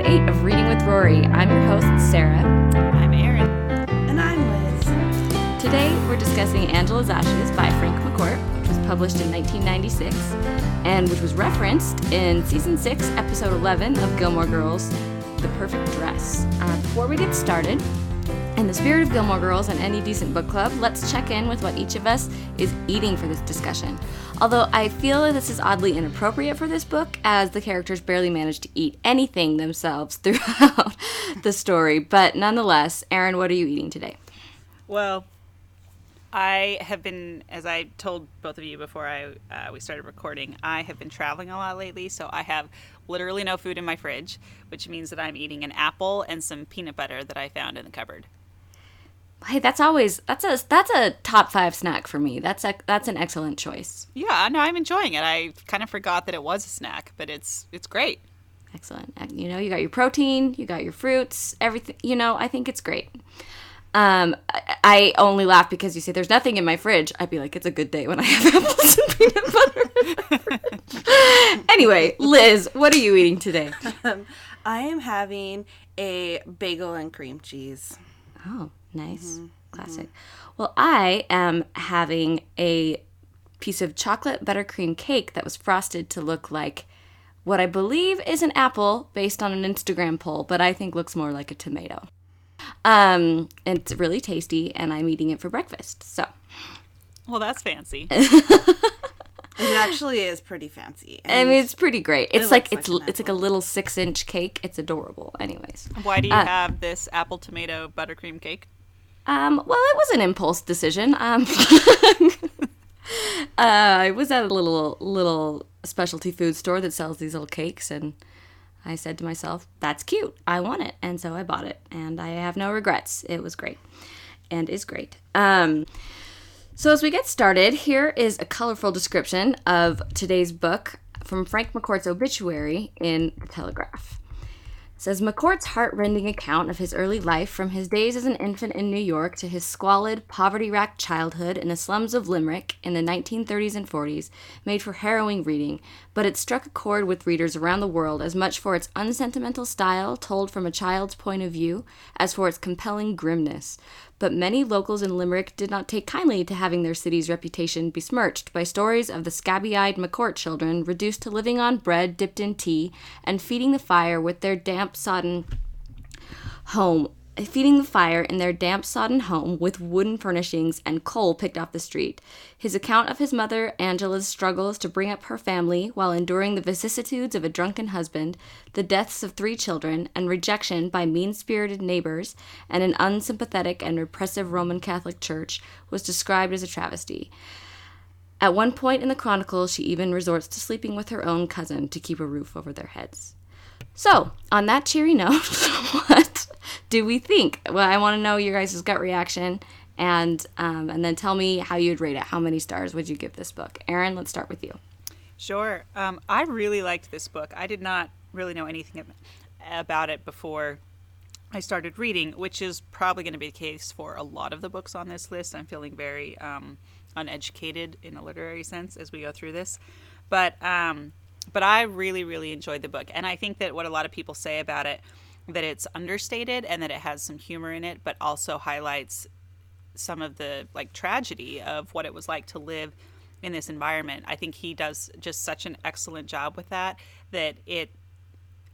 episode 8 of Reading with Rory. I'm your host, Sarah. I'm Erin. And I'm Liz. Today, we're discussing Angela's Ashes by Frank McCourt, which was published in 1996 and which was referenced in season 6, episode 11 of Gilmore Girls The Perfect Dress. Uh, before we get started, in the spirit of Gilmore Girls and any decent book club, let's check in with what each of us is eating for this discussion. Although I feel this is oddly inappropriate for this book, as the characters barely manage to eat anything themselves throughout the story. But nonetheless, Erin, what are you eating today? Well, I have been, as I told both of you before I uh, we started recording, I have been traveling a lot lately, so I have literally no food in my fridge, which means that I'm eating an apple and some peanut butter that I found in the cupboard. Hey, that's always that's a that's a top five snack for me. That's a that's an excellent choice. Yeah, no, I'm enjoying it. I kind of forgot that it was a snack, but it's it's great. Excellent. You know, you got your protein, you got your fruits, everything. You know, I think it's great. Um, I, I only laugh because you say there's nothing in my fridge. I'd be like, it's a good day when I have apples and peanut butter. anyway, Liz, what are you eating today? Um, I am having a bagel and cream cheese. Oh, nice. Mm-hmm. Classic. Mm-hmm. Well, I am having a piece of chocolate buttercream cake that was frosted to look like what I believe is an apple based on an Instagram poll, but I think looks more like a tomato. Um, it's really tasty, and I'm eating it for breakfast. So, well, that's fancy. It actually is pretty fancy. I mean, it's pretty great. It's it like it's like it's like a little six inch cake. It's adorable. Anyways, why do you uh, have this apple tomato buttercream cake? Um, well, it was an impulse decision. Um, uh, I was at a little little specialty food store that sells these little cakes, and I said to myself, "That's cute. I want it," and so I bought it, and I have no regrets. It was great, and is great. Um, so as we get started, here is a colorful description of today's book from Frank McCourt's obituary in the Telegraph says McCourt's heartrending account of his early life from his days as an infant in New York to his squalid, poverty racked childhood in the slums of Limerick in the 1930s and 40s made for harrowing reading, but it struck a chord with readers around the world as much for its unsentimental style, told from a child's point of view, as for its compelling grimness but many locals in Limerick did not take kindly to having their city's reputation besmirched by stories of the scabby eyed McCourt children reduced to living on bread dipped in tea and feeding the fire with their damp, sodden home feeding the fire in their damp, sodden home with wooden furnishings and coal picked off the street. His account of his mother Angela's struggles to bring up her family while enduring the vicissitudes of a drunken husband, the deaths of three children, and rejection by mean spirited neighbors and an unsympathetic and repressive Roman Catholic Church was described as a travesty. At one point in the chronicle, she even resorts to sleeping with her own cousin to keep a roof over their heads. So, on that cheery note, what do we think? Well, I want to know your guys' gut reaction, and um, and then tell me how you'd rate it. How many stars would you give this book? Erin, let's start with you. Sure. Um, I really liked this book. I did not really know anything about it before I started reading, which is probably going to be the case for a lot of the books on this list. I'm feeling very um, uneducated in a literary sense as we go through this, but um, but I really, really enjoyed the book. And I think that what a lot of people say about it, that it's understated and that it has some humor in it, but also highlights some of the like tragedy of what it was like to live in this environment. I think he does just such an excellent job with that that it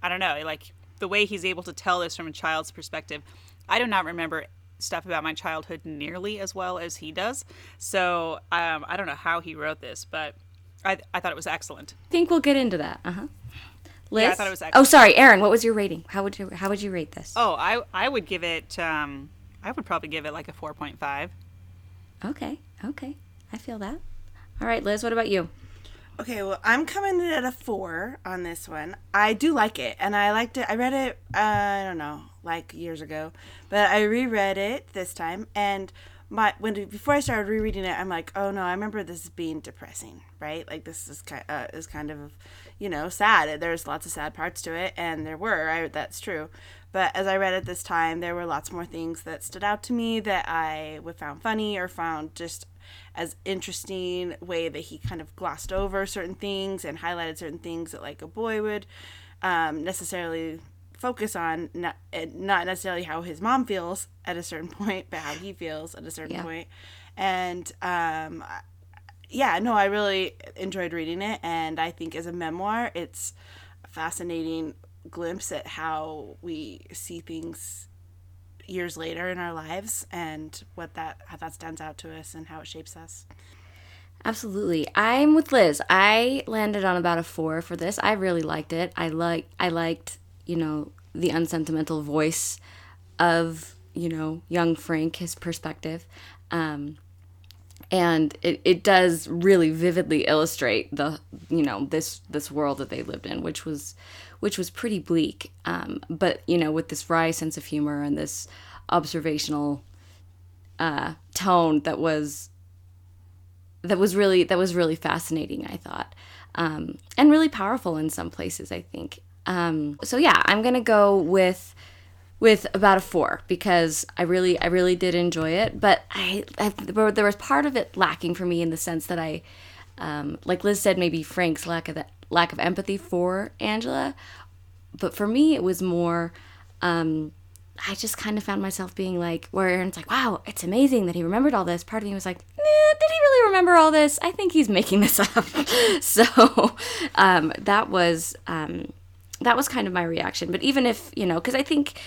I don't know, like the way he's able to tell this from a child's perspective. I do not remember stuff about my childhood nearly as well as he does. So um, I don't know how he wrote this, but I, I thought it was excellent. I think we'll get into that. Uh huh. Liz? Yeah, I thought it was excellent. Oh, sorry, Erin. What was your rating? How would you How would you rate this? Oh, I I would give it. Um, I would probably give it like a four point five. Okay. Okay. I feel that. All right, Liz. What about you? Okay, well, I'm coming in at a four on this one. I do like it, and I liked it. I read it, uh, I don't know, like years ago, but I reread it this time, and my when before I started rereading it, I'm like, oh no, I remember this being depressing, right? Like this is kind uh, is kind of, you know, sad. There's lots of sad parts to it, and there were. I, that's true. But as I read it this time, there were lots more things that stood out to me that I would found funny or found just as interesting way that he kind of glossed over certain things and highlighted certain things that like a boy would um, necessarily focus on not, not necessarily how his mom feels at a certain point, but how he feels at a certain Yeah. point. And um, yeah, no, I really enjoyed reading it, and I think as a memoir, it's a fascinating glimpse at how we see things years later in our lives and what that how that stands out to us and how it shapes us. Absolutely. I'm with Liz. I landed on about a 4 for this. I really liked it. I like I liked, you know, the unsentimental voice of, you know, young Frank, his perspective. Um and it, it does really vividly illustrate the you know this this world that they lived in which was which was pretty bleak. Um, but you know with this wry sense of humor and this observational uh, tone that was that was really that was really fascinating i thought. Um, and really powerful in some places i think. Um, so yeah i'm gonna go with with about a four because i really i really did enjoy it but i, I there was part of it lacking for me in the sense that i um, like liz said maybe frank's lack of lack of empathy for angela but for me it was more um, I just kind of found myself being like, where Erin's like, wow, it's amazing that he remembered all this. Part of me was like, nah, did he really remember all this? I think he's making this up. so um, that was um, that was kind of my reaction. But even if you know, because I think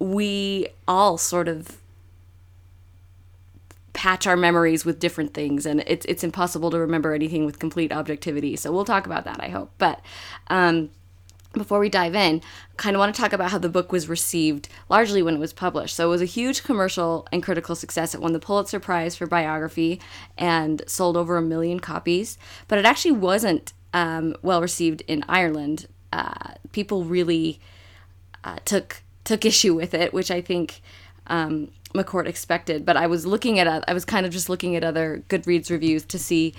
we all sort of patch our memories with different things and it's it's impossible to remember anything with complete objectivity so we'll talk about that i hope but um before we dive in, kind of want to talk about how the book was received largely when it was published. So it was a huge commercial and critical success. It won the Pulitzer Prize for biography and sold over a million copies. But it actually wasn't um, well received in Ireland. Uh, people really uh, took took issue with it, which I think um, McCourt expected. But I was looking at I was kind of just looking at other Goodreads reviews to see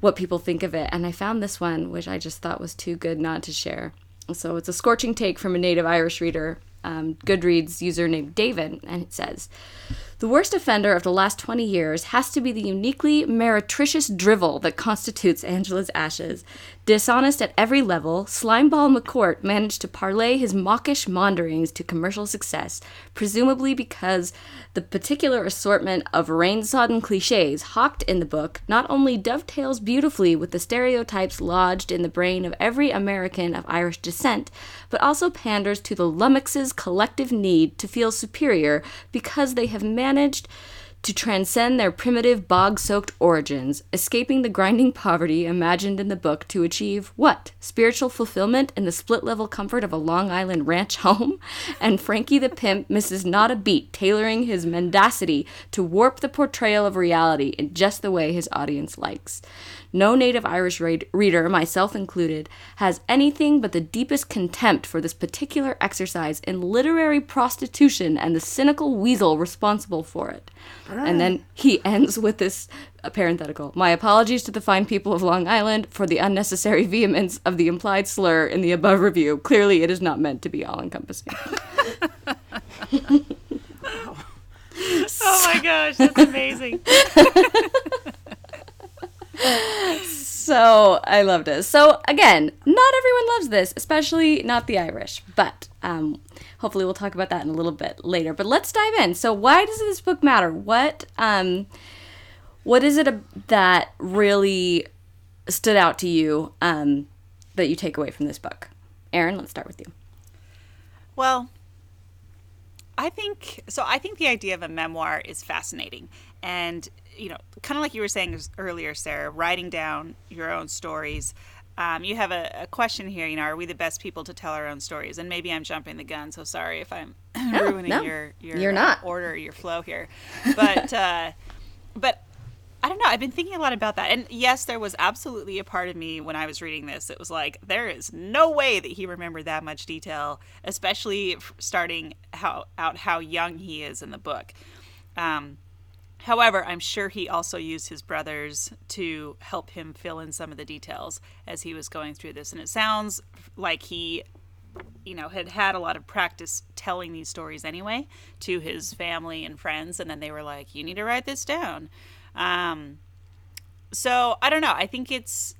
what people think of it, and I found this one, which I just thought was too good not to share. So it's a scorching take from a native Irish reader, um, Goodreads user named David, and it says The worst offender of the last 20 years has to be the uniquely meretricious drivel that constitutes Angela's Ashes. Dishonest at every level, Slimeball McCourt managed to parlay his mawkish maunderings to commercial success, presumably because the particular assortment of rain sodden cliches hawked in the book not only dovetails beautifully with the stereotypes lodged in the brain of every American of Irish descent, but also panders to the lummox's collective need to feel superior because they have managed to transcend their primitive bog soaked origins, escaping the grinding poverty imagined in the book to achieve what? Spiritual fulfillment in the split level comfort of a Long Island ranch home? And Frankie the Pimp misses not a beat, tailoring his mendacity to warp the portrayal of reality in just the way his audience likes. No native Irish read- reader, myself included, has anything but the deepest contempt for this particular exercise in literary prostitution and the cynical weasel responsible for it. And then he ends with this uh, parenthetical. My apologies to the fine people of Long Island for the unnecessary vehemence of the implied slur in the above review. Clearly, it is not meant to be all encompassing. Oh my gosh, that's amazing. so I loved it. So again, not everyone loves this, especially not the Irish. But um, hopefully, we'll talk about that in a little bit later. But let's dive in. So, why does this book matter? What um, what is it that really stood out to you um, that you take away from this book? Erin, let's start with you. Well, I think so. I think the idea of a memoir is fascinating, and you know, kind of like you were saying earlier, Sarah, writing down your own stories. Um, you have a, a question here. You know, are we the best people to tell our own stories? And maybe I'm jumping the gun, so sorry if I'm ruining no, your your you're uh, not. order, your flow here. But uh, but I don't know. I've been thinking a lot about that. And yes, there was absolutely a part of me when I was reading this. It was like, there is no way that he remembered that much detail, especially starting how, out how young he is in the book. Um, however, I'm sure he also used his brothers to help him fill in some of the details as he was going through this. And it sounds like he you know had had a lot of practice telling these stories anyway to his family and friends. And then they were like you need to write this down. Um, so i don't know. I think it's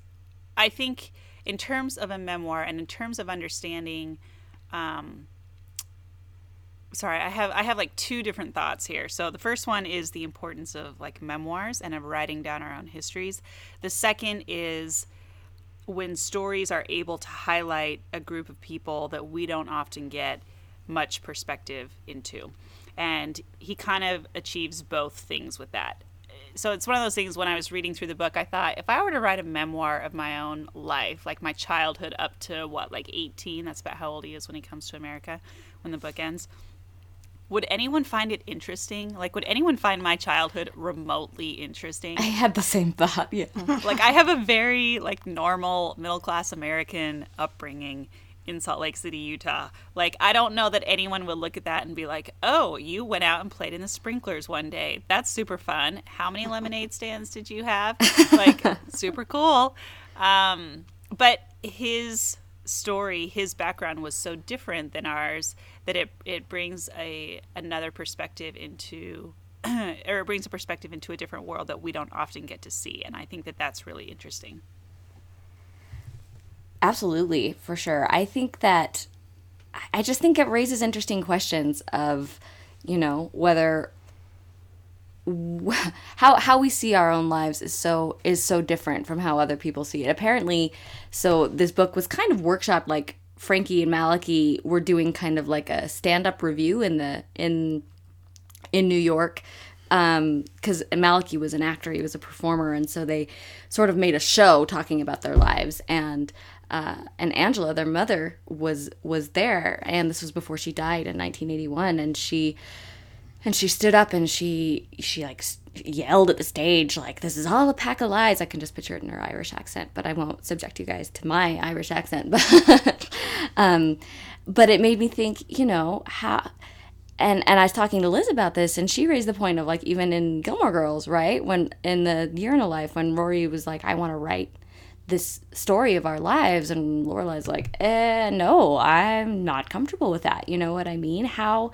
i think in terms of a memoir and in terms of understanding um, sorry, I have I have like two different thoughts here. So the first one is the importance of like memoirs and of writing down our own histories. The second is when stories are able to highlight a group of people that we don't often get much perspective into. And he kind of achieves both things with that. So it's one of those things when I was reading through the book, I thought if I were to write a memoir of my own life, like my childhood up to what, like 18, that's about how old he is when he comes to America, when the book ends would anyone find it interesting? Like, would anyone find my childhood remotely interesting? I had the same thought. Yeah. like, I have a very like normal middle class American upbringing in Salt Lake City, Utah. Like, I don't know that anyone would look at that and be like, "Oh, you went out and played in the sprinklers one day. That's super fun. How many lemonade stands did you have? Like, super cool." Um, but his story, his background was so different than ours that it it brings a another perspective into or it brings a perspective into a different world that we don't often get to see and I think that that's really interesting. Absolutely, for sure. I think that I just think it raises interesting questions of, you know, whether how how we see our own lives is so is so different from how other people see it. Apparently, so this book was kind of workshop like Frankie and Malachy were doing kind of like a stand-up review in the in in New York because um, Malachy was an actor, he was a performer, and so they sort of made a show talking about their lives. And uh, and Angela, their mother, was was there, and this was before she died in 1981, and she and she stood up and she she like yelled at the stage like this is all a pack of lies. I can just picture it in her irish accent but i won't subject you guys to my irish accent. But um but it made me think you know how and and i was talking to liz about this and she raised the point of like even in gilmore girls right? When in the a life when rory was like i want to write this story of our lives and lorelai's like eh no i'm not comfortable with that. You know what i mean? How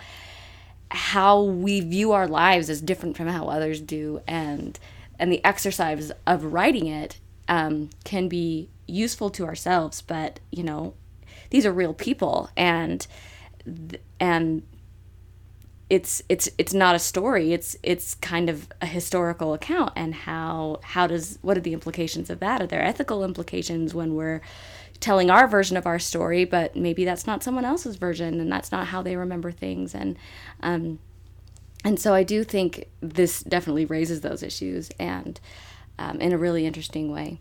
how we view our lives is different from how others do and and the exercise of writing it um, can be useful to ourselves but you know these are real people and and it's it's it's not a story. It's it's kind of a historical account and how how does what are the implications of that? Are there ethical implications when we're telling our version of our story, but maybe that's not someone else's version, and that's not how they remember things. And um, and so I do think this definitely raises those issues, and um, in a really interesting way.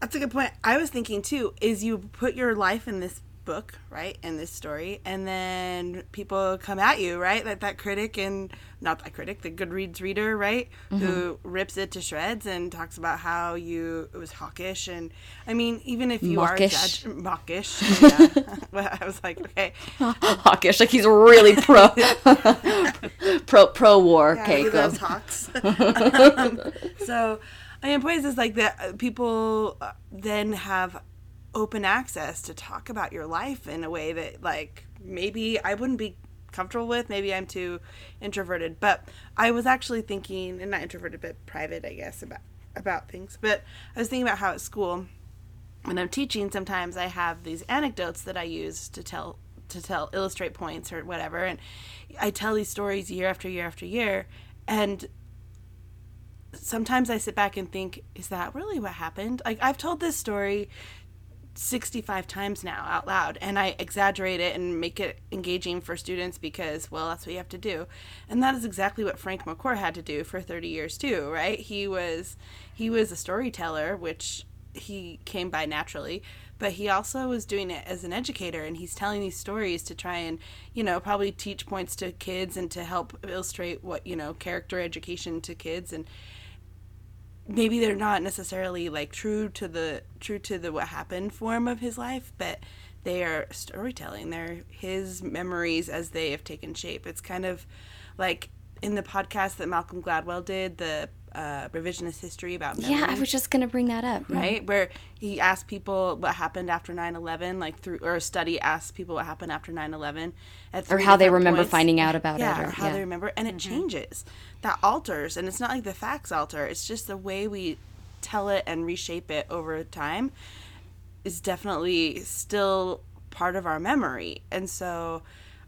That's a good point. I was thinking too. Is you put your life in this book, right, in this story, and then people come at you, right? Like that critic and not that critic, the Goodreads reader, right, mm-hmm. who rips it to shreds and talks about how you it was hawkish, and I mean, even if you mawkish. are judge, mawkish, yeah. I was like, okay, hawkish, like he's really pro pro pro war. Yeah, okay, he loves hawks. um, so. My point is like that uh, people uh, then have open access to talk about your life in a way that like maybe I wouldn't be comfortable with. Maybe I'm too introverted, but I was actually thinking, and not introverted, but private, I guess, about about things. But I was thinking about how at school, when I'm teaching, sometimes I have these anecdotes that I use to tell to tell illustrate points or whatever, and I tell these stories year after year after year, and sometimes I sit back and think, is that really what happened? Like I've told this story 65 times now out loud and I exaggerate it and make it engaging for students because well that's what you have to do. And that is exactly what Frank McCourt had to do for 30 years too, right? He was he was a storyteller which he came by naturally, but he also was doing it as an educator and he's telling these stories to try and, you know, probably teach points to kids and to help illustrate what, you know, character education to kids and maybe they're not necessarily like true to the true to the what happened form of his life, but they are storytelling. They're his memories as they have taken shape. It's kind of like in the podcast that Malcolm Gladwell did, the uh, revisionist history about memory. Yeah, I was just gonna bring that up. Right, mm where he asked people what happened after 9-11, like through or a study asked people what happened after 9-11, or how they remember points. finding out about yeah, it, or, how yeah. they remember, and it mm-hmm. changes. That alters, and it's not like the facts alter. It's just the way we tell it and reshape it over time is definitely still part of our memory, and so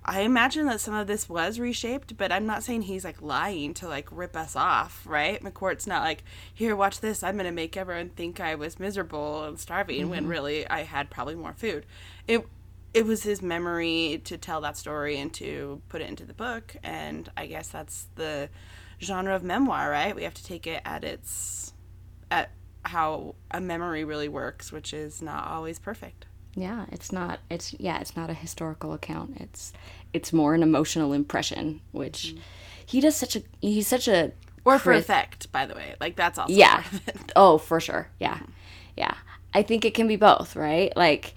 I imagine that some of this was reshaped, but I'm not saying he's like lying to like rip us off, right? McCourt's not like, here, watch this. I'm gonna make everyone think I was miserable and starving mm-hmm. when really I had probably more food. It it was his memory to tell that story and to put it into the book, and I guess that's the genre of memoir, right? We have to take it at its at how a memory really works, which is not always perfect. Yeah, it's not. It's yeah, it's not a historical account. It's it's more an emotional impression, which mm-hmm. he does such a he's such a or for effect, by the way. Like that's also yeah. oh, for sure. Yeah, mm-hmm. yeah. I think it can be both, right? Like,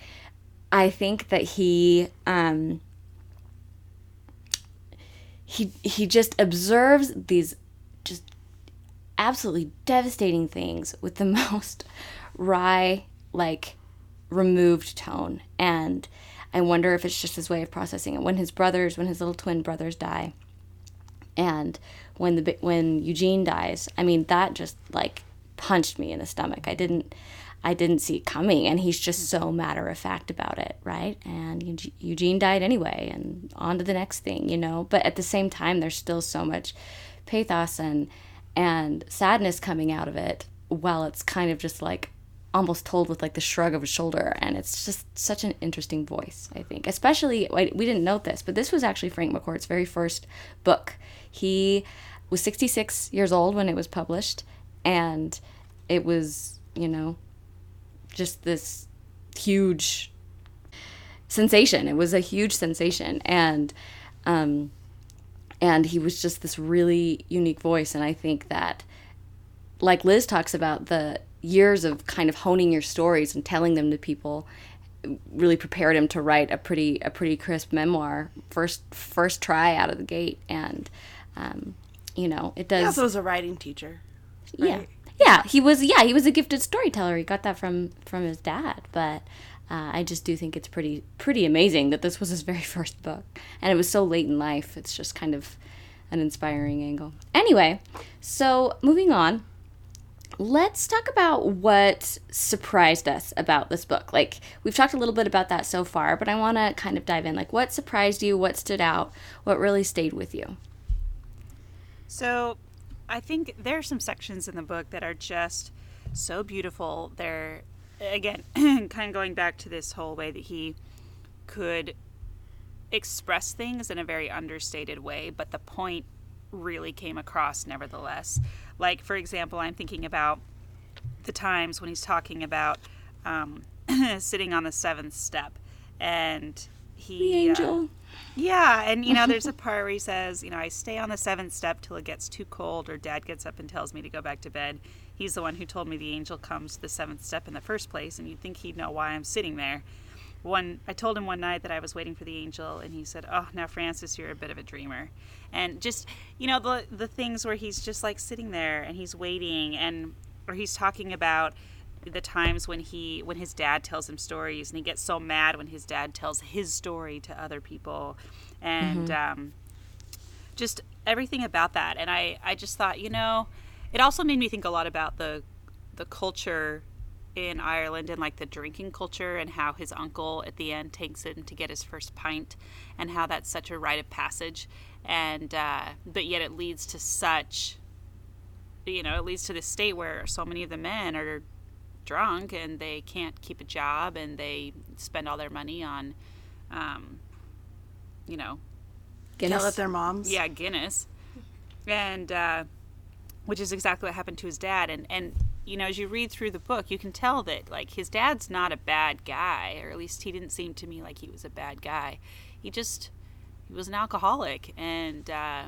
I think that he um he he just observes these just absolutely devastating things with the most wry like removed tone. And I wonder if it's just his way of processing it. When his brothers, when his little twin brothers die, and when the when Eugene dies, I mean that just like punched me in the stomach. I didn't I didn't see it coming, and he's just so matter of fact about it, right? And Eugene died anyway, and on to the next thing, you know. But at the same time, there's still so much pathos and and sadness coming out of it, while it's kind of just like almost told with like the shrug of a shoulder and it's just such an interesting voice i think. Especially we didn't note this but this was actually frank mccourt's very first book. He was 66 years old when it was published and it was you know just this huge sensation. It was a huge sensation and um and he was just this really unique voice and i think that like liz talks about the years of kind of honing your stories and telling them to people really prepared him to write a pretty a pretty crisp memoir first first try out of the gate. And um, you know it does he also was a writing teacher right? yeah yeah he was yeah he was a gifted storyteller. He got that from from his dad. But uh, I just do think it's pretty pretty amazing that this was his very first book. And it was so late in life. It's just kind of an inspiring angle. Anyway so moving on let's talk about what surprised us about this book. Like, we've talked a little bit about that so far, but I want to kind of dive in. Like, what surprised you? What stood out? What really stayed with you? So, I think there are some sections in the book that are just so beautiful. They're, again, kind of going back to this whole way that he could express things in a very understated way, but the point really came across nevertheless. Like, for example, I'm thinking about the times when he's talking about um, sitting on the seventh step and he. The angel. Uh, yeah, and you know, there's a part where he says, you know, I stay on the seventh step till it gets too cold, or Dad gets up and tells me to go back to bed. He's the one who told me the angel comes to the seventh step in the first place, and you'd think he'd know why I'm sitting there one I told him one night that I was waiting for the angel and he said, "Oh, now Francis, you're a bit of a dreamer." And just, you know, the the things where he's just like sitting there and he's waiting and or he's talking about the times when he when his dad tells him stories and he gets so mad when his dad tells his story to other people and mm-hmm. um, just everything about that and I I just thought, you know, it also made me think a lot about the the culture in Ireland and like the drinking culture and how his uncle at the end takes him to get his first pint and how that's such a rite of passage and uh, but yet it leads to such you know it leads to this state where so many of the men are drunk and they can't keep a job and they spend all their money on um, you know Guinness. Yell at their moms. Yeah, Guinness. And uh, which is exactly what happened to his dad and and you know, as you read through the book, you can tell that like his dad's not a bad guy, or at least he didn't seem to me like he was a bad guy. He just he was an alcoholic and uh,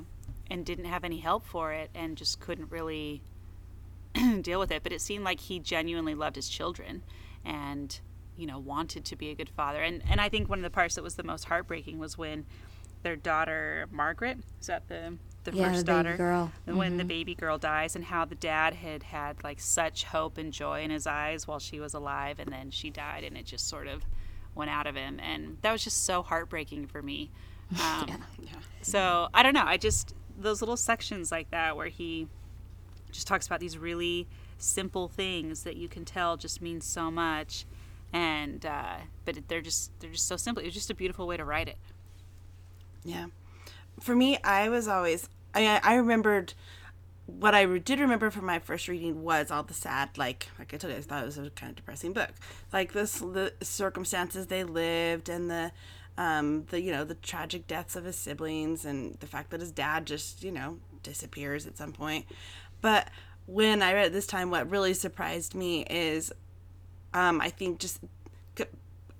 and didn't have any help for it, and just couldn't really deal with it. But it seemed like he genuinely loved his children, and you know wanted to be a good father. And and I think one of the parts that was the most heartbreaking was when their daughter Margaret is that the the yeah, first the daughter girl. when mm-hmm. the baby girl dies and how the dad had had like such hope and joy in his eyes while she was alive and then she died and it just sort of went out of him and that was just so heartbreaking for me um, yeah. Yeah. so i don't know i just those little sections like that where he just talks about these really simple things that you can tell just mean so much and uh, but they're just they're just so simple it's just a beautiful way to write it Yeah. For me, I was always I I remembered what I did remember from my first reading was all the sad, like like I told you, I thought it was a kind of depressing book. Like this, the circumstances they lived, and the, um, the you know the tragic deaths of his siblings, and the fact that his dad just you know disappears at some point. But when I read this time, what really surprised me is, um, I think just,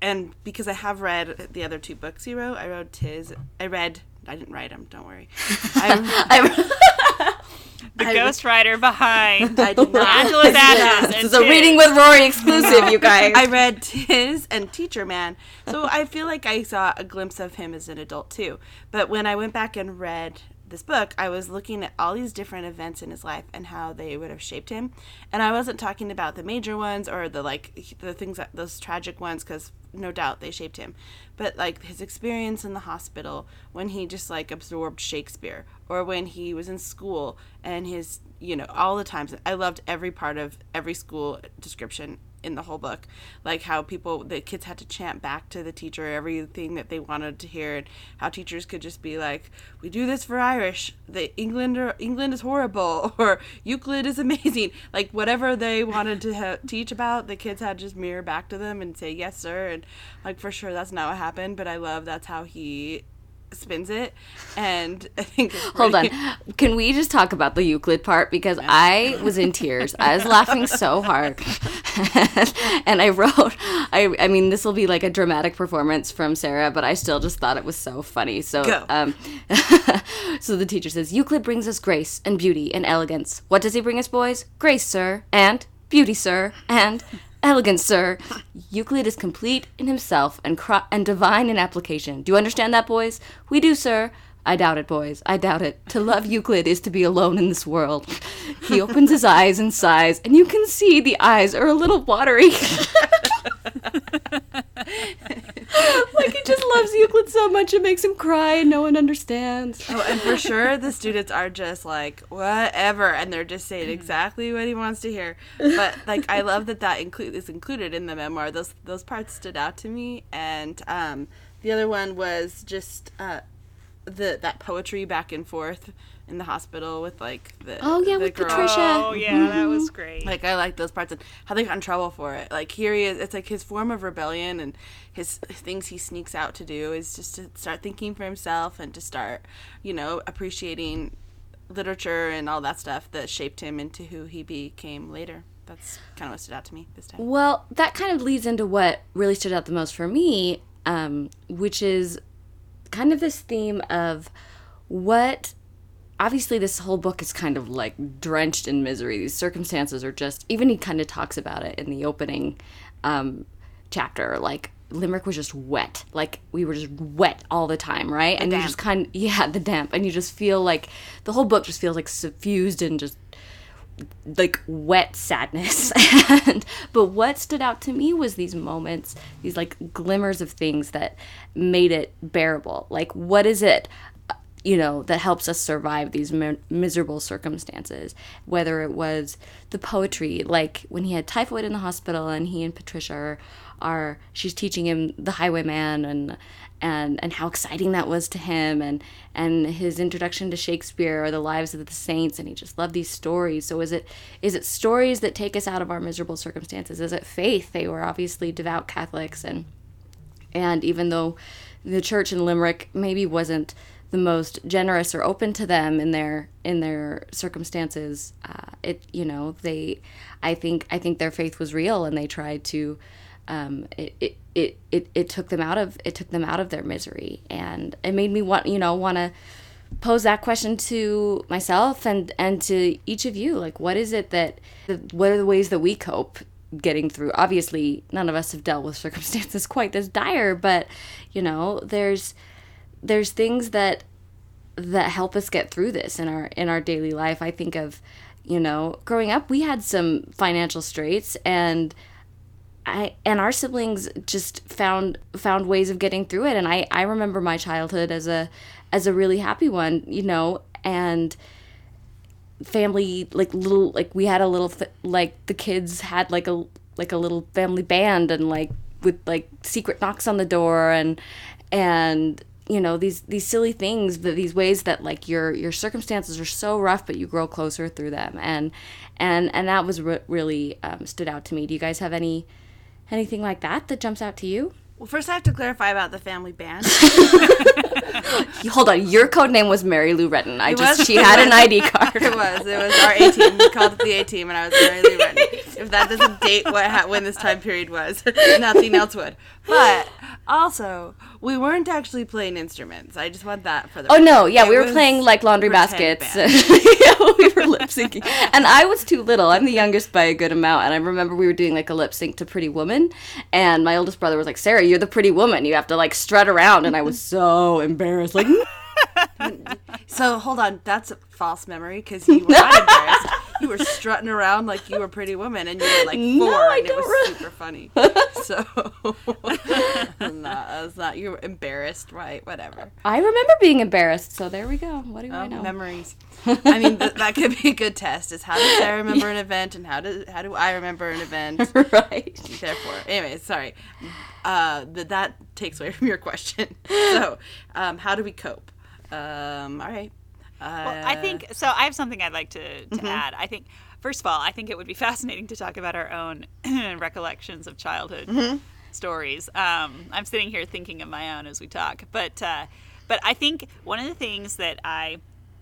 and because I have read the other two books he wrote, I wrote his, I read. I didn't write them. Don't worry. I, the ghostwriter behind I did not. Angela's Ashes. This and is a reading with Rory exclusive, you guys. I read 'Tis and Teacher Man. So I feel like I saw a glimpse of him as an adult too. But when I went back and read this book, I was looking at all these different events in his life and how they would have shaped him. And I wasn't talking about the major ones or the like the things that those tragic ones cuz no doubt they shaped him. But like his experience in the hospital when he just like absorbed Shakespeare or when he was in school and his you know all the times I loved every part of every school description in the whole book. Like how people the kids had to chant back to the teacher everything that they wanted to hear and how teachers could just be like we do this for irish. The england or england is horrible or euclid is amazing. Like whatever they wanted to ha- teach about the kids had just mirror back to them and say yes sir and like for sure that's not what happened but i love that's how he spins it and i think Hold on. Can we just talk about the Euclid part? Because I was in tears. I was laughing so hard. and I wrote, I, I mean, this will be like a dramatic performance from Sarah, but I still just thought it was so funny. So, Go. um, so the teacher says, Euclid brings us grace and beauty and elegance. What does he bring us, boys? Grace, sir, and beauty, sir, and elegance, sir. Euclid is complete in himself and cro- and divine in application. Do you understand that, boys? We do, sir. I doubt it, boys. I doubt it. To love Euclid is to be alone in this world. He opens his eyes and sighs, and you can see the eyes are a little watery. like he just loves Euclid so much it makes him cry and no one understands. Oh, and for sure the students are just like whatever, and they're just saying exactly what he wants to hear. But like, I love that that Euclid is included in the memoir. Those those parts stood out to me, and um, the other one was just uh, the that poetry back and forth in the hospital with like the Oh, yeah, the with girl. Patricia. Oh yeah, that was great. Like I like those parts and how they got in trouble for it. Like here he is. It's like his form of rebellion and his things he sneaks out to do is just to start thinking for himself and to start, you know, appreciating literature and all that stuff that shaped him into who he became later. That's kind of what stood out to me this time. Well, that kind of leads into what really stood out the most for me, um, which is kind of this theme of what. Obviously, this whole book is kind of like drenched in misery. These circumstances are just. Even he kind of talks about it in the opening um, chapter. Like, Limerick was just wet. Like, we were just wet all the time, right? and you just kind of. Yeah, the damp. And you just feel like. The whole book just feels like suffused and just like wet sadness and but what stood out to me was these moments these like glimmers of things that made it bearable like what is it you know that helps us survive these mi- miserable circumstances. Whether it was the poetry like when he had typhoid in the hospital and he and patricia are, are she's teaching him the highwayman and and and how exciting that was to him and and his introduction to Shakespeare or the lives of the saints and he just loved these stories. So is it is it stories that take us out of our miserable circumstances? Is it faith? They were obviously devout Catholics and and even though the church in Limerick maybe wasn't the most generous or open to them in their in their circumstances uh, it you know they I think I think their faith was real and they tried to um, it, it, it, it, it took them out of it took them out of their misery. And it made me want you know want to pose that question to myself and and to each of you. Like what is it that what are the ways that we cope getting through? Obviously none of us have dealt with circumstances quite this dire but you know there's there's things that that help us get through this in our in our daily life. I think of you know growing up we had some financial straits and I and our siblings just found found ways of getting through it. And I I remember my childhood as a as a really happy one, you know, and family like little like we had a little like the kids had like a like a little family band and like with like secret knocks on the door and and you know these these silly things that these ways that like your your circumstances are so rough but you grow closer through them and and and that was re- really um, stood out to me do you guys have any anything like that that jumps out to you Well, first I have to clarify about the family band. hold on your code name was mary lou retton i It just was- she had an id card it was. It was our A team. We called it the A team, and I was Mary Lou Retton. If that doesn't date what ha- when this time period was, nothing else would. But also, we weren't actually playing instruments. I just want that for the. Oh no, yeah, It we were playing like laundry baskets. we were lip syncing, and I was too little. I'm the youngest by a good amount, and I remember we were doing like a lip sync to Pretty Woman, and my oldest brother was like, "Sarah, you're the Pretty Woman. You have to like strut around," and I was so embarrassed, like. So hold on, that's a false memory because you were not embarrassed. You were strutting around like you were a pretty woman, and you were like four, No, I and it was re- super funny. So, no, that's not. You were embarrassed, right? Whatever. I remember being embarrassed, so there we go. What do I Oh, know? memories. I mean, th- that could be a good test. Is how does Sarah remember an event, and how do how do I remember an event? right. Therefore, anyway, sorry. Uh, that that takes away from your question. So, um, how do we cope? Um, all right. Uh, Well, I think so. I have something I'd like to, to add. I think, first of all, I think it would be fascinating to talk about our own recollections of childhood stories. Um, I'm sitting here thinking of my own as we talk, but uh, but I think one of the things that I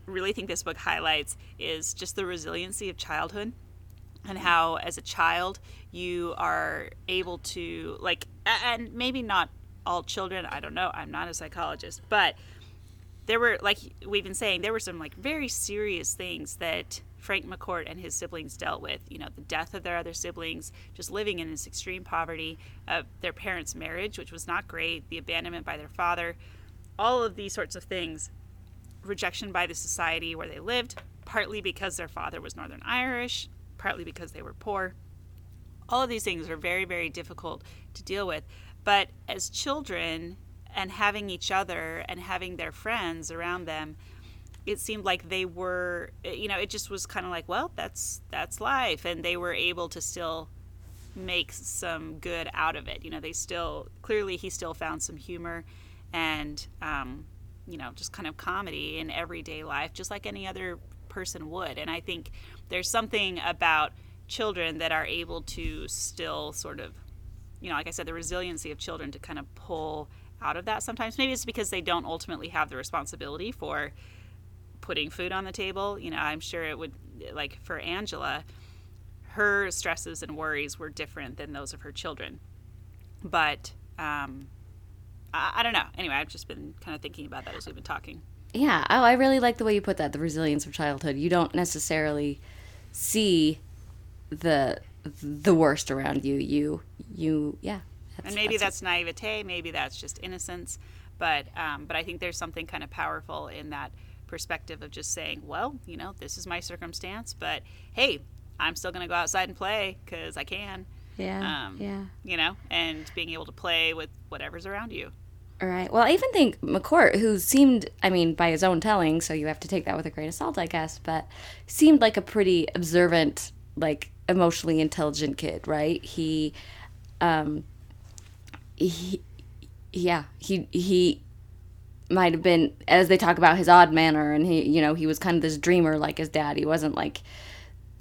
really think this book highlights is just the resiliency of childhood and how as a child you are able to like and maybe not all children i don't know i'm not a psychologist but there were like we've been saying there were some like very serious things that frank mccourt and his siblings dealt with you know the death of their other siblings just living in this extreme poverty uh, their parents marriage which was not great the abandonment by their father all of these sorts of things rejection by the society where they lived partly because their father was northern irish partly because they were poor. All of these things are very very difficult to deal with. But as children and having each other and having their friends around them it seemed like they were you know it just was kind of like well that's that's life. And they were able to still make some good out of it. You know they still clearly he still found some humor and um, you know just kind of comedy in everyday life just like any other person would. And i think there's something about children that are able to still sort of you know like i said the resiliency of children to kind of pull out of that sometimes maybe it's because they don't ultimately have the responsibility for putting food on the table you know i'm sure it would like for angela her stresses and worries were different than those of her children but um, I, I don't know anyway i've just been kind of thinking about that as we've been talking Yeah, oh, I really like the way you put that. The resilience of childhood. You don't necessarily see the the worst around you. You you yeah. And maybe that's, naivete maybe that's just innocence but um, but i think there's something kind of powerful in that perspective of just saying well you know this is my circumstance but hey i'm still going to go outside and play because i can yeah um, yeah. you know and being able to play with whatever's around you All right. Well, I even think McCourt, who seemed, I mean, by his own telling, so you have to take that with a grain of salt, I guess, but seemed like a pretty observant, like emotionally intelligent kid, right? He, um, he, yeah, he he might have been, as they talk about his odd manner, and he, you know, he was kind of this dreamer like his dad. He wasn't like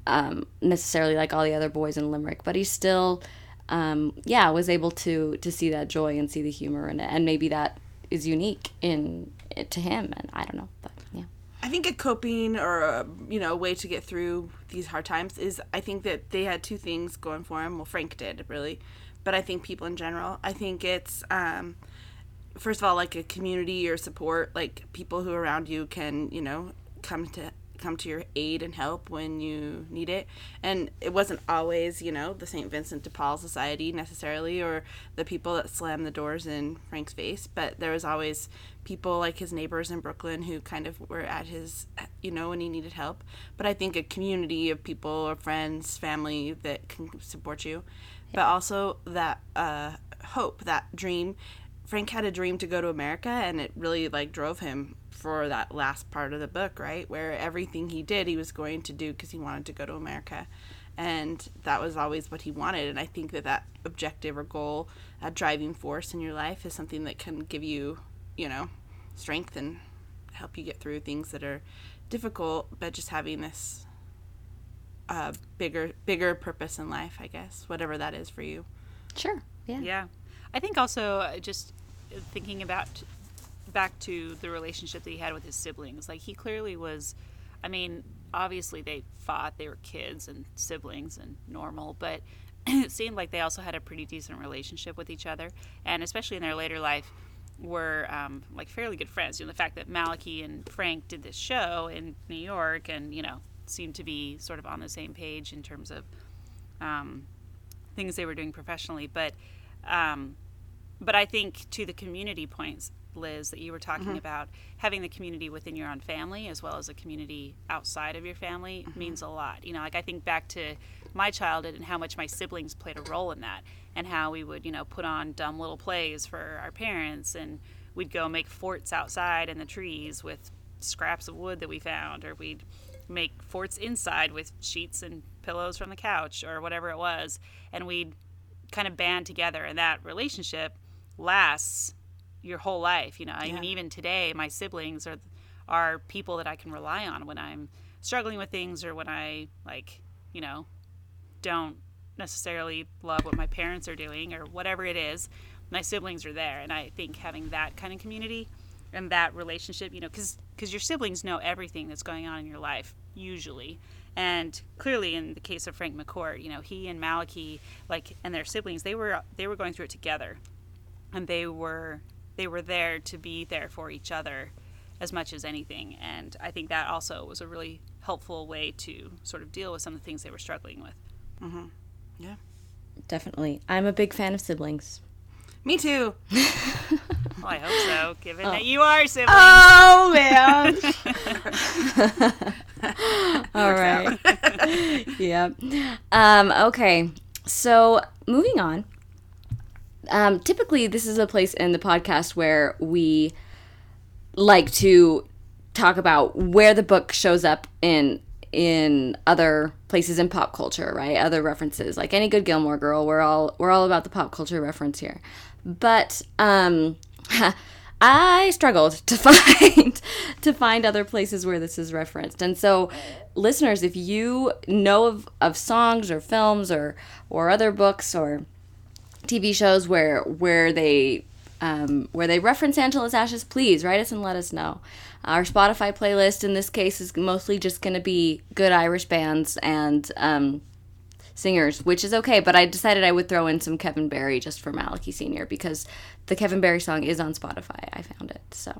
um, necessarily like all the other boys in Limerick, but he still, um, yeah, was able to to see that joy and see the humor in it, and maybe that is unique in to him. And I don't know, but yeah, I think a coping or a, you know a way to get through these hard times is I think that they had two things going for him. Well, Frank did really, but I think people in general. I think it's um, first of all like a community or support, like people who around you can you know come to come to your aid and help when you need it. And it wasn't always you know the St. Vincent de Paul Society necessarily or the people that slammed the doors in Frank's face, but there was always people like his neighbors in Brooklyn who kind of were at his, you know, when he needed help. But I think a community of people or friends, family that can support you, but also that uh, hope, that dream. Frank had a dream to go to America, and it really like drove him for that last part of the book, right? Where everything he did, he was going to do because he wanted to go to America. And that was always what he wanted. And I think that that objective or goal, that driving force in your life, is something that can give you, you know, strength and help you get through things that are difficult, but just having this uh, bigger bigger purpose in life, I guess, whatever that is for you. Sure. Yeah. Yeah. I think also uh, just thinking about back to the relationship that he had with his siblings. Like he clearly was I mean, obviously they fought, they were kids and siblings and normal, but it seemed like they also had a pretty decent relationship with each other, and especially in their later life were um, like fairly good friends. You know, the fact that Malachy and Frank did this show in New York, and you know, seemed to be sort of on the same page in terms of um, things they were doing professionally. But, um, but I think to the community points, Liz, that you were talking about, having the community within your own family as well as a community outside of your family means a lot. You know, like I think back to my childhood and how much my siblings played a role in that, and how we would, you know, put on dumb little plays for our parents, and we'd go make forts outside in the trees with scraps of wood that we found, or we'd make forts inside with sheets and pillows from the couch, or whatever it was, and we'd kind of band together, and that relationship lasts your whole life. You know, I mean, even today, my siblings are are people that I can rely on when I'm struggling with things or when I like, you know, don't necessarily love what my parents are doing or whatever it is. My siblings are there, and I think having that kind of community and that relationship, you know, because because your siblings know everything that's going on in your life usually. And clearly, in the case of Frank McCourt, you know, he and Malachy, like, and their siblings, they were they were going through it together and they were they were there to be there for each other as much as anything and i think that also was a really helpful way to sort of deal with some of the things they were struggling with mm-hmm. Yeah. Definitely. I'm a big fan of siblings. Me too. well i hope so given that you are siblings Oh man. All right. yep. Um, okay. So moving on. Um, typically, this is a place in the podcast where we like to talk about where the book shows up in in other places in pop culture, right? Other references, like any good Gilmore Girl. We're all we're all about the pop culture reference here. But um, I struggled to find to find other places where this is referenced. And so, listeners, if you know of, of songs or films or or other books or TV shows where where they um, where they reference Angela's Ashes, please write us and let us know. Our Spotify playlist in this case is mostly just going to be good Irish bands and um, singers, which is okay. But I decided I would throw in some Kevin Barry just for Malachy Senior because the Kevin Barry song is on Spotify. I found it, so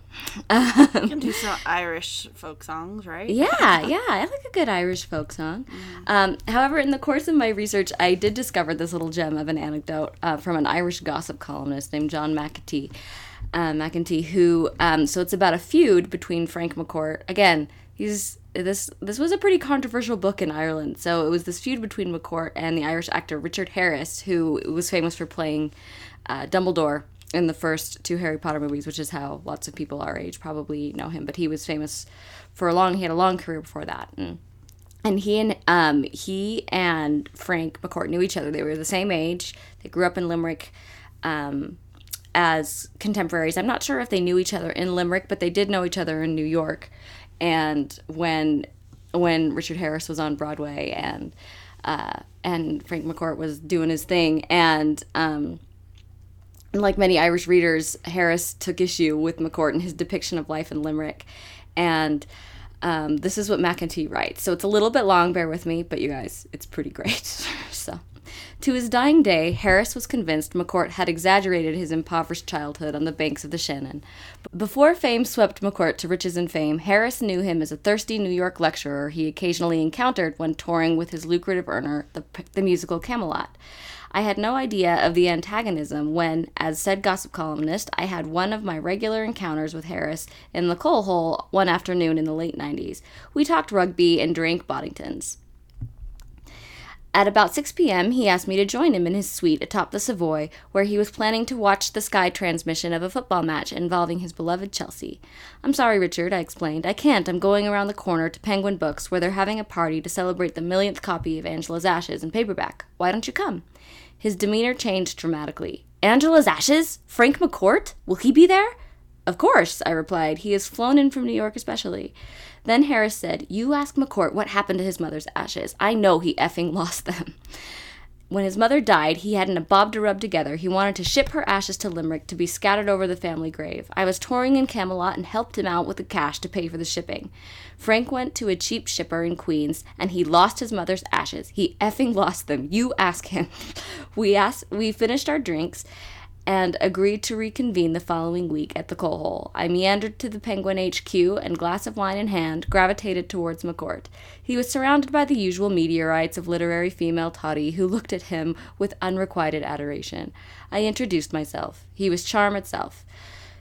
You can do some Irish folk songs, right? yeah, yeah, I like a good Irish folk song. Um, however, in the course of my research, I did discover this little gem of an anecdote uh, from an Irish gossip columnist named John McEntee. Uh, McEntee, who um, so it's about a feud between Frank McCourt. Again, he's this this was a pretty controversial book in Ireland. So it was this feud between McCourt and the Irish actor Richard Harris, who was famous for playing uh, Dumbledore in the first two Harry Potter movies, which is how lots of people our age probably know him. But he was famous for a long. He had a long career before that, and and he and um, he and Frank McCourt knew each other. They were the same age. They grew up in Limerick. Um, as contemporaries. I'm not sure if they knew each other in Limerick, but they did know each other in New York. And when when Richard Harris was on Broadway and uh, and Frank McCourt was doing his thing, and um, like many Irish readers, Harris took issue with McCourt and his depiction of life in Limerick. And um, this is what McEntee writes. So it's a little bit long, bear with me, but you guys, it's pretty great. so. To his dying day, Harris was convinced McCourt had exaggerated his impoverished childhood on the banks of the Shannon. Before fame swept McCourt to riches and fame, Harris knew him as a thirsty New York lecturer he occasionally encountered when touring with his lucrative earner, the, the musical Camelot. I had no idea of the antagonism when, as said gossip columnist, I had one of my regular encounters with Harris in the coal hole one afternoon in the late 90s. We talked rugby and drank Boddingtons. At about 6 p.m., he asked me to join him in his suite atop the Savoy, where he was planning to watch the Sky transmission of a football match involving his beloved Chelsea. I'm sorry, Richard, I explained. I can't. I'm going around the corner to Penguin Books, where they're having a party to celebrate the millionth copy of Angela's Ashes in paperback. Why don't you come? His demeanor changed dramatically. Angela's Ashes? Frank McCourt? Will he be there? Of course, I replied. He has flown in from New York especially. Then Harris said, You ask McCourt what happened to his mother's ashes. I know he effing lost them. When his mother died, he hadn't a bob to rub together. He wanted to ship her ashes to Limerick to be scattered over the family grave. I was touring in Camelot and helped him out with the cash to pay for the shipping. Frank went to a cheap shipper in Queens and he lost his mother's ashes. He effing lost them. You ask him. We asked we finished our drinks and agreed to reconvene the following week at the coal hole. I meandered to the Penguin HQ and, glass of wine in hand, gravitated towards McCourt. He was surrounded by the usual meteorites of literary female toddy who looked at him with unrequited adoration. I introduced myself. He was charm itself.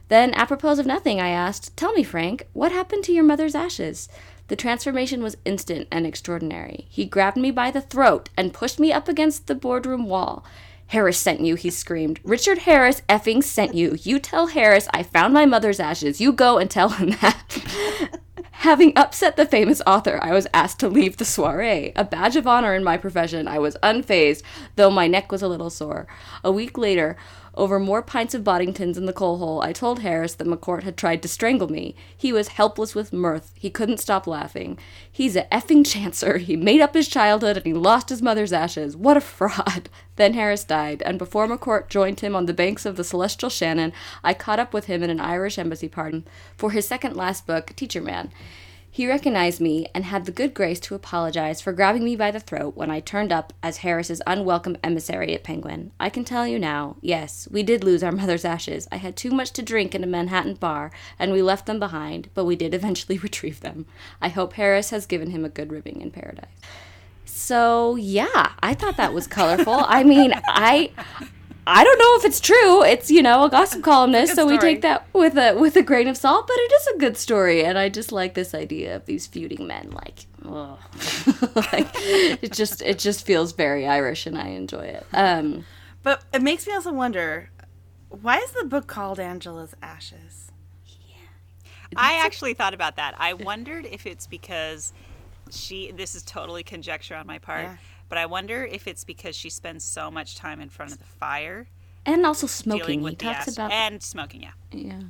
Then, apropos of nothing, I asked, Tell me, Frank, what happened to your mother's ashes? The transformation was instant and extraordinary. He grabbed me by the throat and pushed me up against the boardroom wall. Harris sent you, he screamed. Richard Harris effing sent you. You tell Harris I found my mother's ashes. You go and tell him that. Having upset the famous author, I was asked to leave the soiree. A badge of honor in my profession, I was unfazed, though my neck was a little sore. A week later, over more pints of Boddingtons in the coal hole, I told Harris that McCourt had tried to strangle me. He was helpless with mirth. He couldn't stop laughing. He's a effing chancer. He made up his childhood and he lost his mother's ashes. What a fraud. Then Harris died, and before McCourt joined him on the banks of the celestial Shannon, I caught up with him in an Irish embassy pardon for his second last book, Teacher Man. He recognized me and had the good grace to apologize for grabbing me by the throat when I turned up as Harris's unwelcome emissary at Penguin. I can tell you now, yes, we did lose our mother's ashes. I had too much to drink in a Manhattan bar, and we left them behind, but we did eventually retrieve them. I hope Harris has given him a good ribbing in paradise. So, yeah, I thought that was colorful. I mean, I I don't know if it's true. It's you know a gossip columnist, so we take that with a with a grain of salt. But it is a good story, and I just like this idea of these feuding men. Like, like it just it just feels very Irish, and I enjoy it. Um, But it makes me also wonder why is the book called Angela's Ashes? Yeah. I actually thought about that. I wondered if it's because she. This is totally conjecture on my part, Yeah. But I wonder if it's because she spends so much time in front of the fire and also smoking. He talks about and smoking. Yeah, yeah.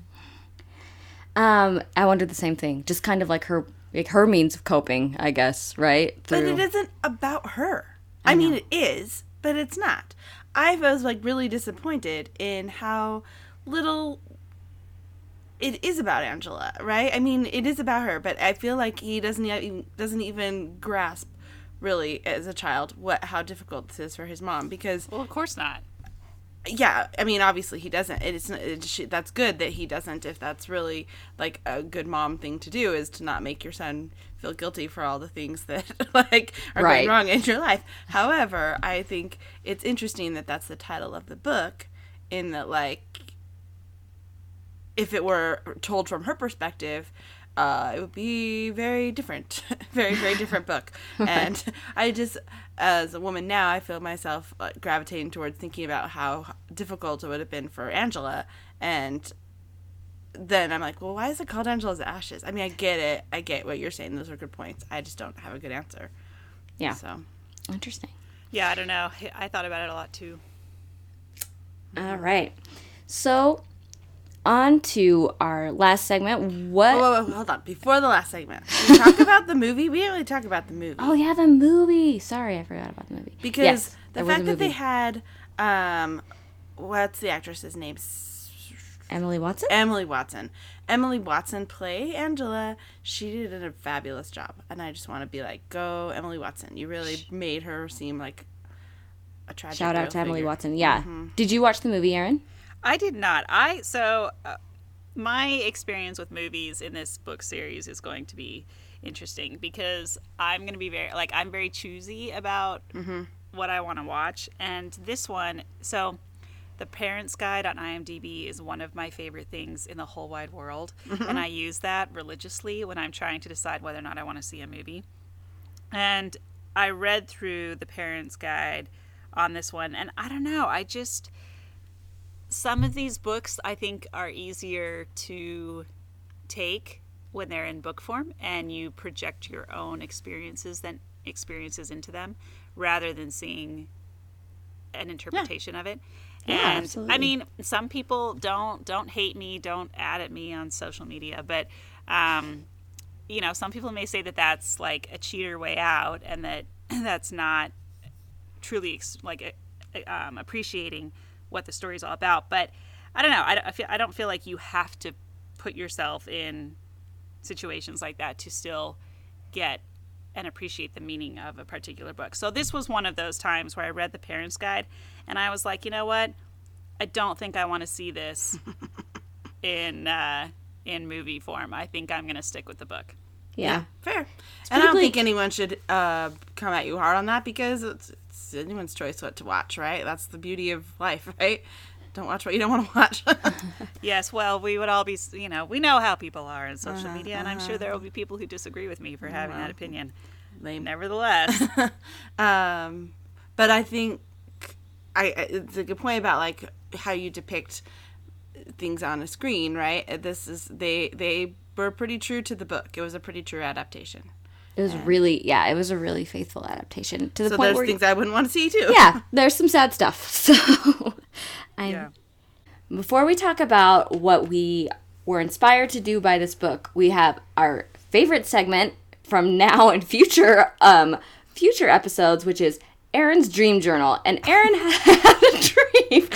Um, I wondered the same thing. Just kind of like her like her means of coping, I guess. Right. But it isn't about her. I, mean, it is, but it's not. I was like really disappointed in how little it is about Angela, right? I mean, it is about her, but I feel like he doesn't even doesn't even grasp really as a child what how difficult this is for his mom because well, of course not. yeah i mean obviously he doesn't it's, it's that's good that he doesn't if that's really like a good mom thing to do is to not make your son feel guilty for all the things that like are Right. going wrong in your life however i think it's interesting that that's the title of the book in that like if it were told from her perspective uh, it would be very different, very very different book. And I just, as a woman now, I feel myself uh, gravitating towards thinking about how difficult it would have been for Angela. And then I'm like, well, why is it called Angela's Ashes? I mean, I get it, I get what you're saying. Those are good points. I just don't have a good answer. yeah. So Interesting. Yeah, I don't know. I thought about it a lot too. All right. So, on to our last segment. What? whoa, whoa, whoa, hold on. Before the last segment, we talk about the movie. We didn't really talk about the movie. Oh yeah, the movie. Sorry, I forgot about the movie. because Yes, the there was a fact that they had um what's the actress's name Emily Watson. emily watson emily watson play angela she did a fabulous job and i just want to be like go emily watson you really made her seem like a tragic Shout out to Emily. Watson. Yeah. Mm-hmm. Did you watch the movie, Erin? I did not. I so uh, my experience with movies in this book series is going to be interesting because I'm going to be very like I'm very choosy about what I want to watch, and this one so. The Parents Guide on IMDb is one of my favorite things in the whole wide world, and I use that religiously when I'm trying to decide whether or not I want to see a movie. And I read through the Parents Guide on this one, and I don't know, I just some of these books I think are easier to take when they're in book form and you project your own experiences than experiences into them rather than seeing an interpretation of it. And I absolutely. mean, some people don't don't hate me, don't add at me on social media, but um, you know, some people may say that that's like a cheater way out, and that that's not truly ex- like um, appreciating what the story's all about. But I don't know. I, don't- I feel I don't feel like you have to put yourself in situations like that to still get and appreciate the meaning of a particular book. So this was one of those times where I read the parents guide and I was like, you know what? I don't think I want to see this in uh, in movie form. I think I'm going to stick with the book. yeah. Fair. And I don't bleak. think anyone should uh, come at you hard on that because it's, it's anyone's choice what to watch, right? That's the beauty of life, right? Don't watch what you don't want to watch. Yes, well, we would all be, you know, we know how people are in social media, and I'm sure there will be people who disagree with me for having that opinion. Lame. Nevertheless, Um, but I think I, I it's a good point about like how you depict things on a screen, right? This is they they were pretty true to the book. It was a pretty true adaptation. It was really, yeah, it was a really faithful adaptation to the So point there's where, things I wouldn't want to see too. yeah, there's some sad stuff. So, I, yeah. before we talk about what we were inspired to do by this book, we have our favorite segment from now and future um future episodes, which is Erin's dream journal. And Erin had a dream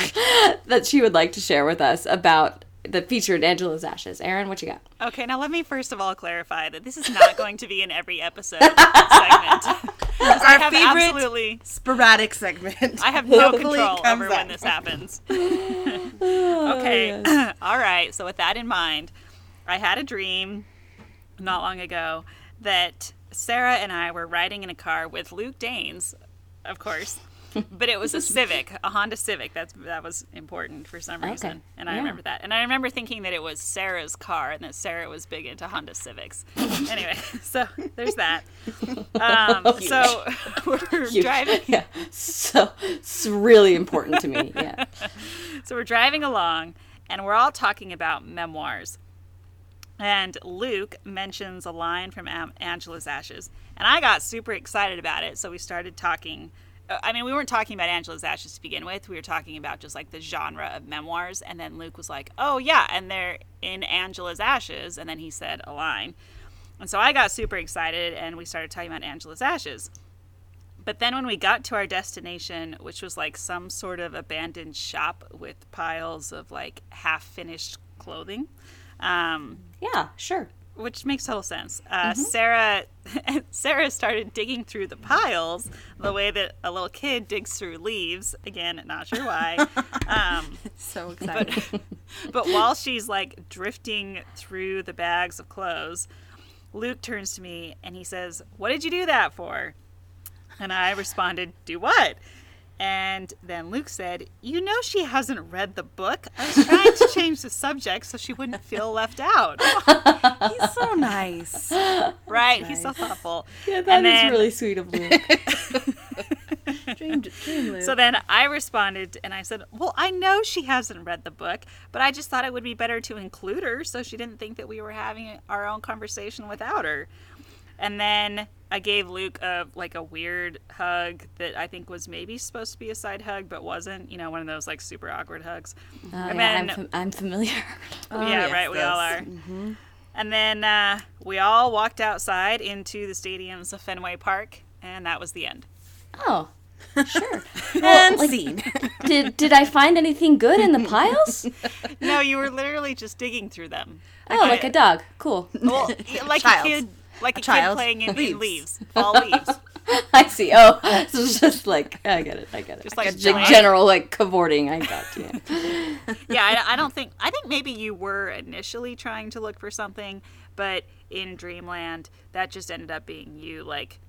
that she would like to share with us about the featured Angela's Ashes. Erin, what you got? Okay, now let me first of all clarify that this is not going to be in every episode segment. Because I Our have favorite absolutely, sporadic segment. I have no control comes over when this happens. okay, oh, all right. So with that in mind, I had a dream not long ago that Sarah and I were riding in a car with Luke Danes, of course. But it was a Civic, a Honda Civic. That's that was important for some reason, and I yeah. remember that. And I remember thinking that it was Sarah's car, and that Sarah was big into Honda Civics. anyway, so there's that. Um, so we're driving. Yeah, so it's really important to me. Yeah. So we're driving along and we're all talking about memoirs. And Luke mentions a line from Angela's Ashes. And I got super excited about it. So we started talking. Uh, I mean, we weren't talking about Angela's Ashes to begin with. We were talking about just like the genre of memoirs. And then Luke was like, oh, yeah. And they're in Angela's Ashes. And then he said a line. And so I got super excited and we started talking about Angela's Ashes. But then when we got to our destination, which was like some sort of abandoned shop with piles of like half finished clothing, um, Yeah, sure. Which makes total sense. Uh, Sarah, Sarah started digging through the piles the way that a little kid digs through leaves. Again, not sure why. Um, so excited. but, but while she's like drifting through the bags of clothes, Luke turns to me and he says, What did you do that for? And I responded, Do what? And then Luke said, You know, she hasn't read the book. I was trying to change the subject so she wouldn't feel left out. He's so nice. right? He's so thoughtful. Yeah, that that is really sweet of Luke. Dream, dream Luke. So then I responded and I said, Well, I know she hasn't read the book, but I just thought it would be better to include her so she didn't think that we were having our own conversation without her. And then I gave Luke a like a weird hug that I think was maybe supposed to be a side hug, but wasn't. You know, one of those like super awkward hugs. Oh, And yeah, I'm, then- fam- I'm familiar. yeah, yes, right. We all those. are. And then uh, we all walked outside into the stadiums of Fenway Park, and that was the end. Oh, sure. and like- scene. did did I find anything good in the piles? No, you were literally just digging through them. Oh, like a dog. Cool. Well, like Child. a kid, like a, child. kid playing in in Leaves. leaves, fall leaves. I see. Oh, so it's just like I get it. I get it. Just like giant- general like cavorting. I got you. Yeah, I, I don't think. I think maybe you were initially trying to look for something, but in Dreamland, that just ended up being you, like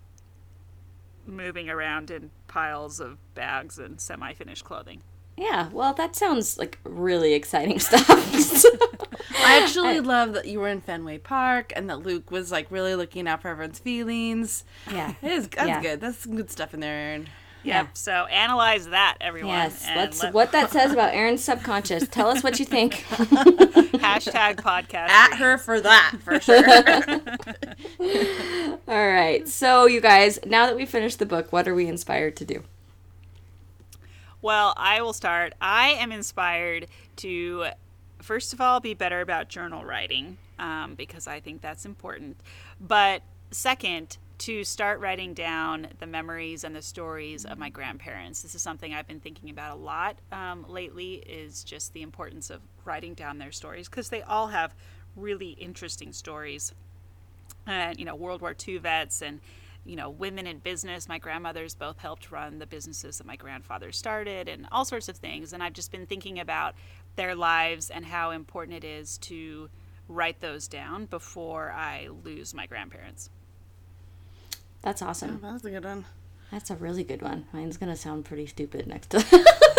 moving around in piles of bags and semi-finished clothing. Yeah. Well, that sounds like really exciting stuff. I actually love that you were in Fenway Park and that Luke was like really looking out for everyone's feelings. yeah. It is that's Yeah. good. That's some good stuff in there. Erin. Yeah. So analyze that, everyone. Yes. and Let's let- what that says about Erin's subconscious. Tell us what you think. hashtag podcast. At her for that, for sure. All right. So, you guys, now that we finished the book, what are we inspired to do? Well, I will start. I am inspired to, first of all, be better about journal writing um, because I think that's important. But second, to start writing down the memories and the stories of my grandparents. This is something I've been thinking about a lot um, lately. Is just the importance of writing down their stories because they all have really interesting stories. And you know, World War II vets and you know, women in business. My grandmothers both helped run the businesses that my grandfather started and all sorts of things. And I've just been thinking about their lives and how important it is to write those down before I lose my grandparents. That's awesome. Oh, That's a good one. That's a really good one. Mine's gonna sound pretty stupid next to.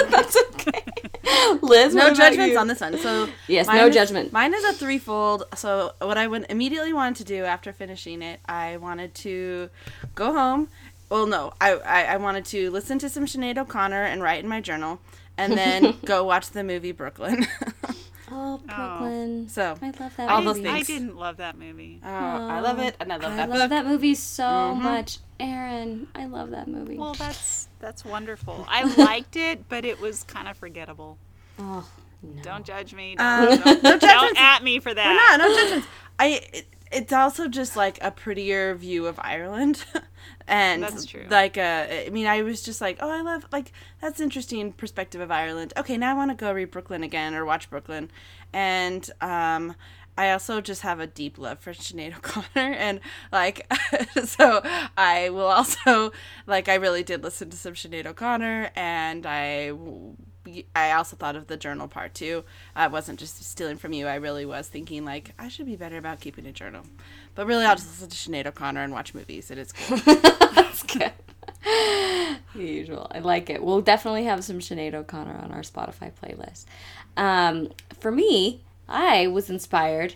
Liz, No judgments on this one. So Yes, no is- judgment. Mine is a threefold. So what I would immediately wanted to do after finishing it, I wanted to go home. Well, no, I I, I wanted to listen to some Sinead O'Connor and write in my journal, and then go watch the movie Brooklyn. Oh, Brooklyn. So, I love that all movie. those I didn't love that movie. oh, I love it, and I love I that love book. that movie so much, Erin. I love that movie. Well, that's that's wonderful. I liked it, but it was kind of forgettable. oh no. Don't judge me. Um, Don't, no don't at me for that. We're not. No judgments. I. It, it's also just like a prettier view of Ireland, and That's true. Like, uh, I mean, I was just like, oh, I love like that's interesting perspective of Ireland. Okay, now I want to go read Brooklyn again or watch Brooklyn, and um, I also just have a deep love for Sinead O'Connor, and like, so I will also like I really did listen to some Sinead O'Connor, and I. I also thought of the journal part too. I wasn't just stealing from you. I really was thinking like I should be better about keeping a journal. But really, I'll just listen to Sinead O'Connor and watch movies. It is cool. That's good. The usual. I like it. We'll definitely have some Sinead O'Connor on our Spotify playlist. Um, for me, I was inspired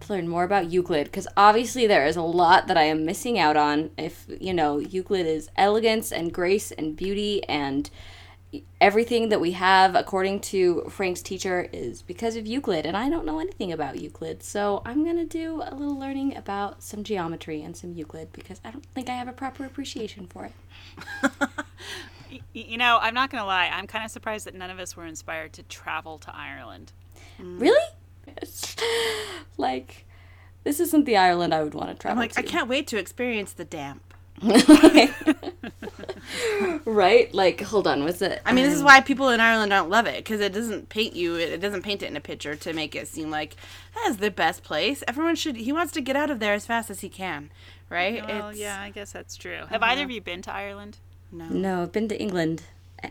to learn more about Euclid because obviously there is a lot that I am missing out on. If you know, Euclid is elegance and grace and beauty and everything that we have according to Frank's teacher is because of Euclid and I don't know anything about Euclid. So I'm going to do a little learning about some geometry and some Euclid because I don't think I have a proper appreciation for it. You know, I'm not going to lie. I'm kind of surprised that none of us were inspired to travel to Ireland. Mm. Really? Like this isn't the Ireland I would want to travel I'm travel like, I can't wait to experience the damp. right? Like, hold on, was it? I mean, this is why people in Ireland don't love it because it doesn't paint you. It doesn't paint it in a picture to make it seem like that is the best place. Everyone should. He wants to get out of there as fast as he can, right? Oh, It's- yeah, I guess that's true. Have either of you been to Ireland? No. No, I've been to England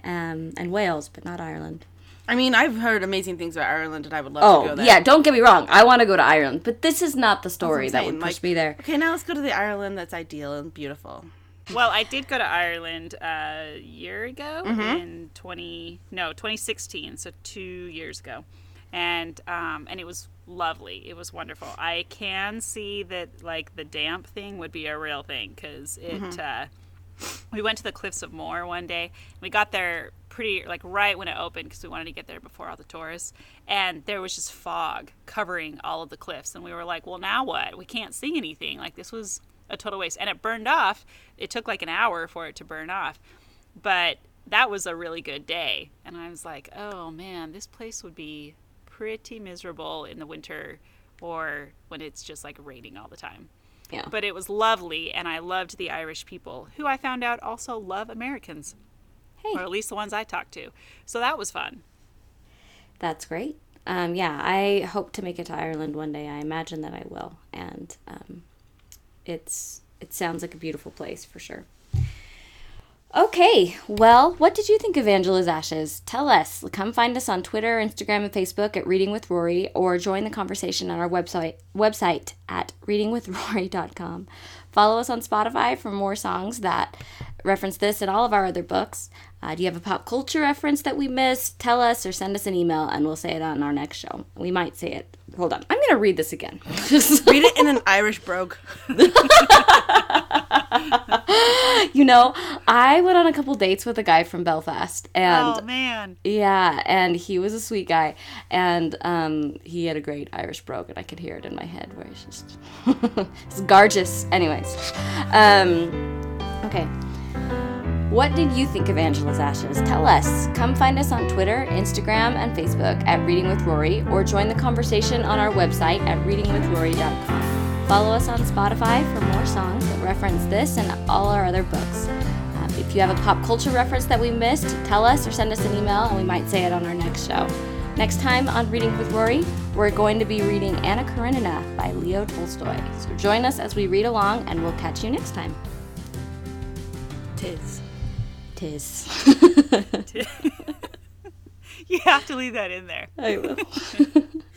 um, and Wales, but not Ireland. I mean, I've heard amazing things about Ireland, and I would love to Oh, go there. yeah, don't get me wrong. I want to go to Ireland, but this is not the story that would push like- me there. Okay, now let's go to the Ireland that's ideal and beautiful. Well, I did go to Ireland a year ago Mm-hmm. in 20 no, 2016, so 2 years ago. And um and it was lovely. It was wonderful. I can see that like the damp thing would be a real thing cuz it Mm-hmm. uh we went to the Cliffs of Moher one day. We got there pretty like right when it opened because we wanted to get there before all the tourists. And there was just fog covering all of the cliffs, and we were like, "Well, now what? We can't see anything. Like this was a total waste." And it burned off. It took like an hour for it to burn off, but that was a really good day. And I was like, "Oh man, this place would be pretty miserable in the winter." Or when it's just like raining all the time Yeah. but it was lovely and i loved the irish people who i found out also love americans Hey. or at least the ones i talked to so that was fun That's great. Um, yeah, I hope to make it to Ireland one day. I imagine that I will, and um, it's it sounds like a beautiful place for sure. Okay, well, what did you think of Angela's Ashes? Tell us. Come find us on Twitter, Instagram, and Facebook at Reading with Rory, or join the conversation on our website website at readingwithrory.com. Follow us on Spotify for more songs that reference this and all of our other books. Uh, do you have a pop culture reference that we missed? Tell us or send us an email, and we'll say it on our next show. We might say it. Hold on, I'm gonna read this again. Read it in an Irish brogue. you know, I went on a couple dates with a guy from Belfast, and oh man Yeah, and he was a sweet guy, and um, he had a great Irish brogue, and I could hear it in my head where he's just it's gorgeous. Anyways, um, okay. What did you think of Angela's Ashes? Tell us. Come find us on Twitter, Instagram, and Facebook at Reading with Rory, or join the conversation on our website at readingwithrory.com. Follow us on Spotify for more songs that reference this and all our other books. Um, if you have a pop culture reference that we missed, tell us or send us an email, and we might say it on our next show. Next time on Reading with Rory, we're going to be reading Anna Karenina by Leo Tolstoy. So join us as we read along, and we'll catch you next time. Tis. Tis. you have to leave that in there. I will.